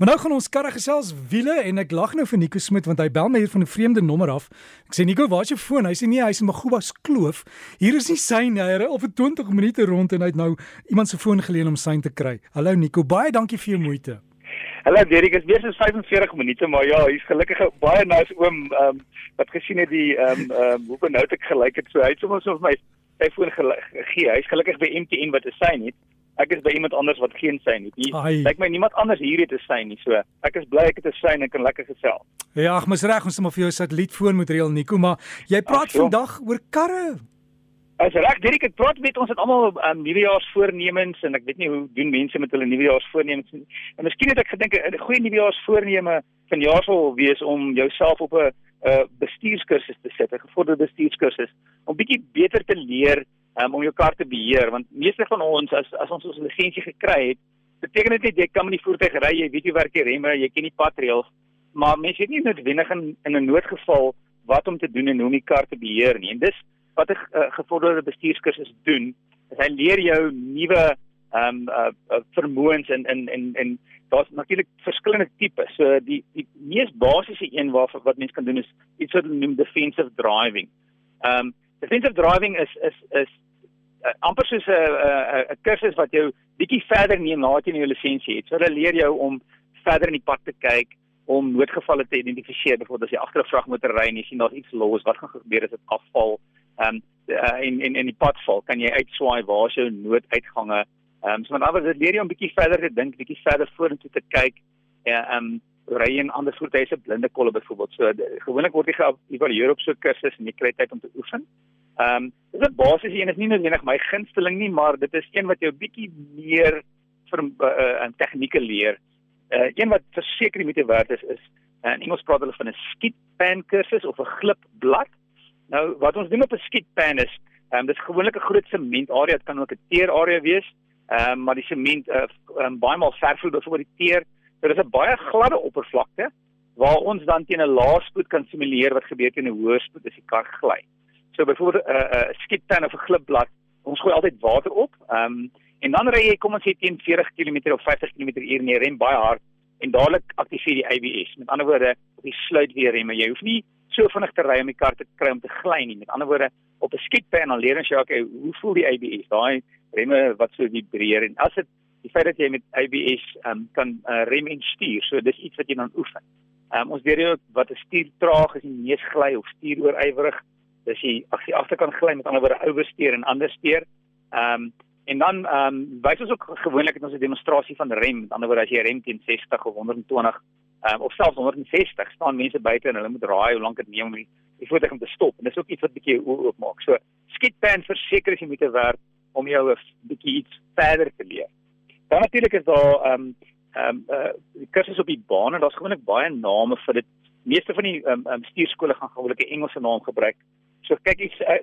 Maar nou gaan ons karre gesels wiele en ek lag nou vir Nico Smit want hy bel my hier van 'n vreemde nommer af. Ek sê Nico, waar is jou foon? Hy sê nee, hy's in Magubas Kloof. Hier is nie syne nie. Hy ry op 'n 20 minute rond en hy het nou iemand se foon geleen om syne te kry. Hallo Nico, baie dankie vir jou moeite. Hallo Derek, is weer so 45 minute, maar ja, hy's gelukkig baie nice oom ehm um, wat gesien het die ehm um, um, hoe benoud ek gelyk het. So hy het sommer so vir my sy foon gegee. Hy's gelukkig by MTN wat 'n syne het ek is by iemand anders wat geen sein het. Hier lyk my niemand anders hier het 'n sein nie. So ek is bly ek het 'n sein en kan lekker gesels. Ja, ag, mos reg, ons moet vir jou satellietfoon moet reël Nico, maar jy praat ach, vandag oor karre. As reg, Dirk, ek praat met ons het almal um, nuwejaarsvoornemens en ek weet nie hoe doen mense met hulle nuwejaarsvoornemens nie. En miskien het ek gedink 'n goeie nuwejaarsvoorneme vanjaar sal wees om jouself op 'n 'n uh, bestuurskursus te sit, 'n gevorderde bestuurskursus om bietjie beter te leer um, om jou kar te beheer want meeste van ons as as ons ons lisensie gekry het beteken dit net jy kan met die voertuig ry jy weet jy werk die remme jy ken die padreëls maar mense weet nie noodwendig in in 'n noodgeval wat om te doen en hoe om die kar te beheer nie. En dis wat 'n uh, gevorderde bestuurskursus doen is hy leer jou nuwe ehm um, uh, uh, vermoëns en en en en daar's natuurlik verskillende tipes. So die die mees basiese een wat wat mense kan doen is iets wat noem defensive driving. Ehm um, defensive driving is is is uh, amper soos 'n 'n 'n kursus wat jou bietjie verder neem nadat jy jou lisensie het. So hulle leer jou om verder in die pad te kyk, om noodgevalle te identifiseer. Byvoorbeeld as jy agter 'n vragmotor ry en jy sien daar's iets los, wat gaan gebeur as dit afval? Ehm um, uh, en en in die pad val, kan jy uitswaai waar is jou nooduitgange? Ehm um, so met ander woorde leer jy om bietjie verder te dink, bietjie verder vorentoe te kyk. Ehm um, ry in ander voertuie se blinde kolle byvoorbeeld. So gewoonlik word jy geëvalueer op so 'n kursus en jy kry tyd om te oefen. Ehm um, dis 'n basiese een is nie noodwendig my gunsteling nie, maar dit is een wat jou bietjie meer vir 'n uh, tegnieke leer. Uh, een wat verseker die moeite werd is is uh, in Engels praat hulle van 'n skitpan kursus of 'n glipblad. Nou wat ons doen op 'n skitpan is, ehm um, dis gewoonlik 'n groot sement area, dit kan ook 'n teer area wees. Ehm um, maar die sement uh, um, baie maal vervoer byvoorbeeld die teer So dit is 'n baie gladde oppervlakte waar ons dan teen 'n lae spoed kan simuleer wat gebeur teen 'n hoë spoed as die kar gly. So byvoorbeeld 'n uh, 'n uh, skietpan of 'n glipblad, ons gooi altyd water op. Ehm um, en dan ry jy kom ons sê teen 40 km of 50 km/h en jy rem baie hard en dadelik aktiveer die ABS. Met ander woorde, die sluit weer remme. Jy hoef nie so vinnig te ry om die kar te kry om te gly nie. Met ander woorde, op 'n skietpan dan leer ons jou okay, hoe voel die ABS? Daai remme wat so vibreer en as dit die feit dat jy met ABS um, kan uh, rem en stuur. So dis iets wat jy dan oefen. Um, ons weet ook wat 'n stuur traag is, die neus gly of stuur oorywerig. Dis jy as jy agterkant gly met ander woorde oversteer en andersteer. Ehm um, en dan ehm um, wys ons ook gewoonlik het ons 'n demonstrasie van rem. Met ander woorde as jy rem teen 60 of 120 um, of selfs 160 staan mense buite en hulle moet raai hoe lank dit neem om die, die voertuig om te stop. En dis ook iets wat bietjie oop maak. So skietpan verseker is jy moet werk om jou 'n bietjie iets verder te leer. Dan natuurlik is daar ehm um, ehm um, uh die kursus op die baan en daar's gewoonlik baie name vir dit. Meeste van die ehm um, um, stuurskole gaan gewoonlik 'n Engelse naam gebruik. So kyk iets uh,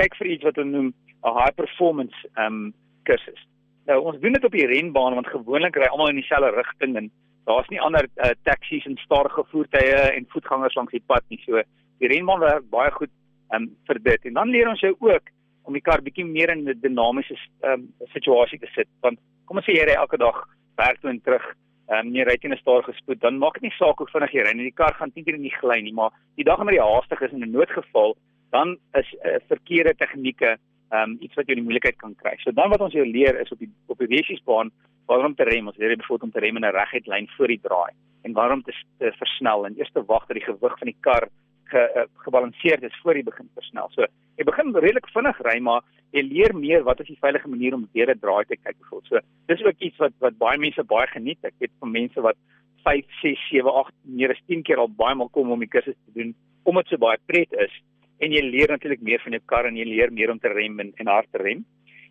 kyk vir iets wat hulle noem 'n high performance ehm um, kursus. Nou ons doen dit op die renbaan want gewoonlik ry almal in dieselfde rigting en daar's nie ander uh, taksies en stadige voertuie en voetgangers langs die pad nie. So die renbaan werk baie goed ehm um, vir dit. En dan leer ons jou ook om die kar bietjie meer in 'n dinamiese ehm um, situasie te sit want kom ons sê jy ry elke dag werk toe en terug ehm um, jy ry teen 'n stadige spoed dan maak dit nie saak hoe vinnig jy ry nie die kar gaan teen nie gly nie maar die dag wanneer jy haastig is in 'n noodgeval dan is uh, verkeerde tegnieke um, iets wat jy in die moeilikheid kan kry so dan wat ons jou leer is op die op die wesiesbaan waarom te rem ons leer jy byvoorbeeld om te rem in 'n reguit lyn voor die draai en waarom te, te versnel en eers te wag dat die gewig van die kar ge, uh, gebalanseerd is voor jy begin versnel. So jy begin redelik vinnig ry, maar jy leer meer wat is die veilige manier om weer 'n draai te kyk byvoorbeeld. So dis ook iets wat wat baie mense baie geniet. Ek weet van mense wat 5, 6, 7, 8, meer as 10 keer al baie maal kom om die kursus te doen omdat dit so baie pret is en jy leer natuurlik meer van jou kar en jy leer meer om te rem en, en hard te rem.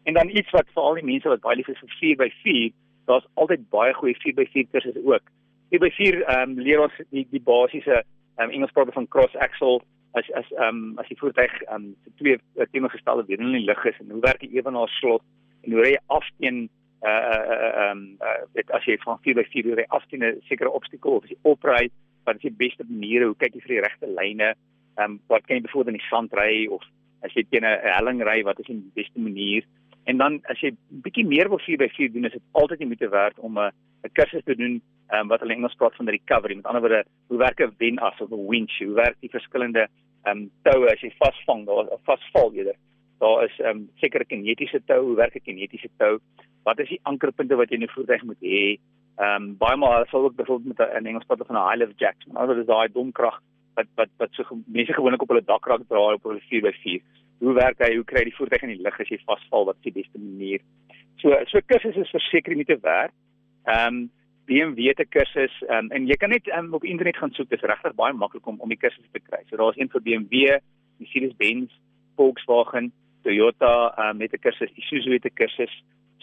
En dan iets wat vir al die mense wat baie lief is vir 4x4, daar's altyd baie goeie 4x4 kursusse ook. 4x4 ehm um, leer ons die die basiese um, Engels praat van cross axle as as ehm um, as die voertuig ehm um, twee teenoorgestelde weer in die lug is en hoe werk die ewenaar slot en hoe ry jy af teen uh ehm uh, uh, as jy van 4 by 4 ry af teen 'n sekere obstakel of as jy opry wat is die beste maniere hoe kyk jy vir die regte lyne ehm um, wat kan jy byvoorbeeld in die sand ry of as jy teen 'n helling ry wat is die beste manier En dan as jy bietjie meer wil 4x4 doen, is dit altyd die moeite werd om 'n 'n kursus te doen um, wat hulle Engels praat van recovery. Met ander woorde, hoe werk 'n wenas of 'n winch? Hoe werk die verskillende ehm um, toue as jy vasvang, daar vasval eerder. Daar is ehm um, sekere kinetiese tou, hoe werk 'n kinetiese tou? Wat is die ankerpunte wat jy in 'n voertuig moet hê? Ehm um, baie maal sal ook byvoorbeeld met 'n Engels praat van 'n high level jack. Maar dit is daai domkrag wat wat wat so mense gewoonlik op hulle dakrak dra op hulle 4x4. Hoe werk hy? Hoe kry jy die voertuig in die lug as jy vasval? Wat is die beste manier? So so kursus is verseker nie te werk. Ehm um, BMW te kursus um, en jy kan net um, op internet gaan soek. Dit is regtig baie maklik om om die kursus te kry. So daar's een vir BMW, Mercedes-Benz, Volkswagen, Toyota um, met 'n kursus, Isuzu het 'n kursus,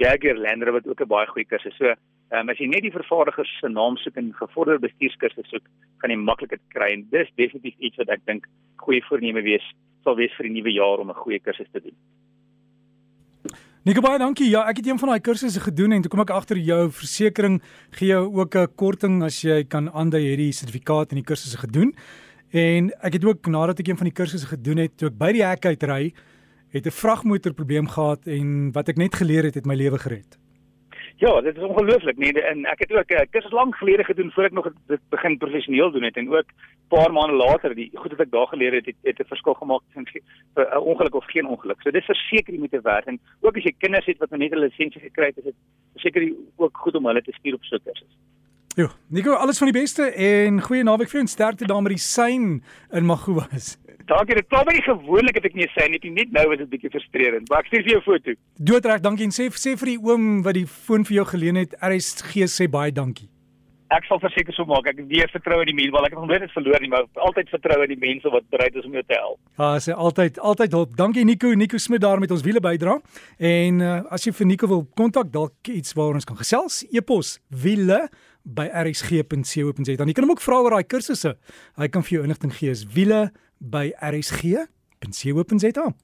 Jaguar Land Rover wat ook 'n baie goeie kursus. So Um, as jy net die vervaardiger se naam soek en gevorderde bestuurskursus soek, gaan jy maklik dit kry en dis definitief iets wat ek dink goeie voorneme wees sal wees vir die nuwe jaar om 'n goeie kursus te doen. Nico baie dankie. Ja, ek het een van daai kursusse gedoen en toe kom ek agter jou versekerings gee jou ook 'n korting as jy kan aandui hierdie sertifikaat in die kursusse gedoen. En ek het ook nadat ek een van die kursusse gedoen het, toe ek by die hek uitry, het 'n vragmotor probleem gehad en wat ek net geleer het, het my lewe gered. Ja, dit is ongelooflik nee en ek het ook ek het lank gelede gedoen voor ek nog dit begin professioneel doen het en ook paar maande later die goed wat ek daar geleer het het, 'n verskil gemaak in 'n ongeluk of geen ongeluk. So dis verseker jy moet te werk en ook as jy kinders het wat net 'n lisensie gekry het, is dit verseker ook goed om hulle te stuur op so kursusse. Ja, Nico, alles van die beste en goeie naweek vir jou en sterkte daar met die sein in Magubas. Dankie. Dit probeer nie gewoonlik het ek nie sê net net nou is dit bietjie frustrerend. Maar ek stuur vir jou foto. Doodreg, dankie en sê sê vir die oom wat die foon vir jou geleen het, RSG sê baie dankie. Ek sal verseker so maak. Ek weer vertrou in die mense, want ek het nog nooit verloor nie, maar altyd vertrou in die mense wat bereid is om jou te help. Ja, sê altyd altyd hulp. Dankie Nico, Nico Smit daar met ons wiele bydra. En uh, as jy vir Nico wil kontak, dalk iets waar ons kan gesels, e-pos wiele by rsg.co.za. Dan jy kan hom ook vra oor daai kursusse. Hy kan vir jou inligting gee. Is wiele by rsg.co.za.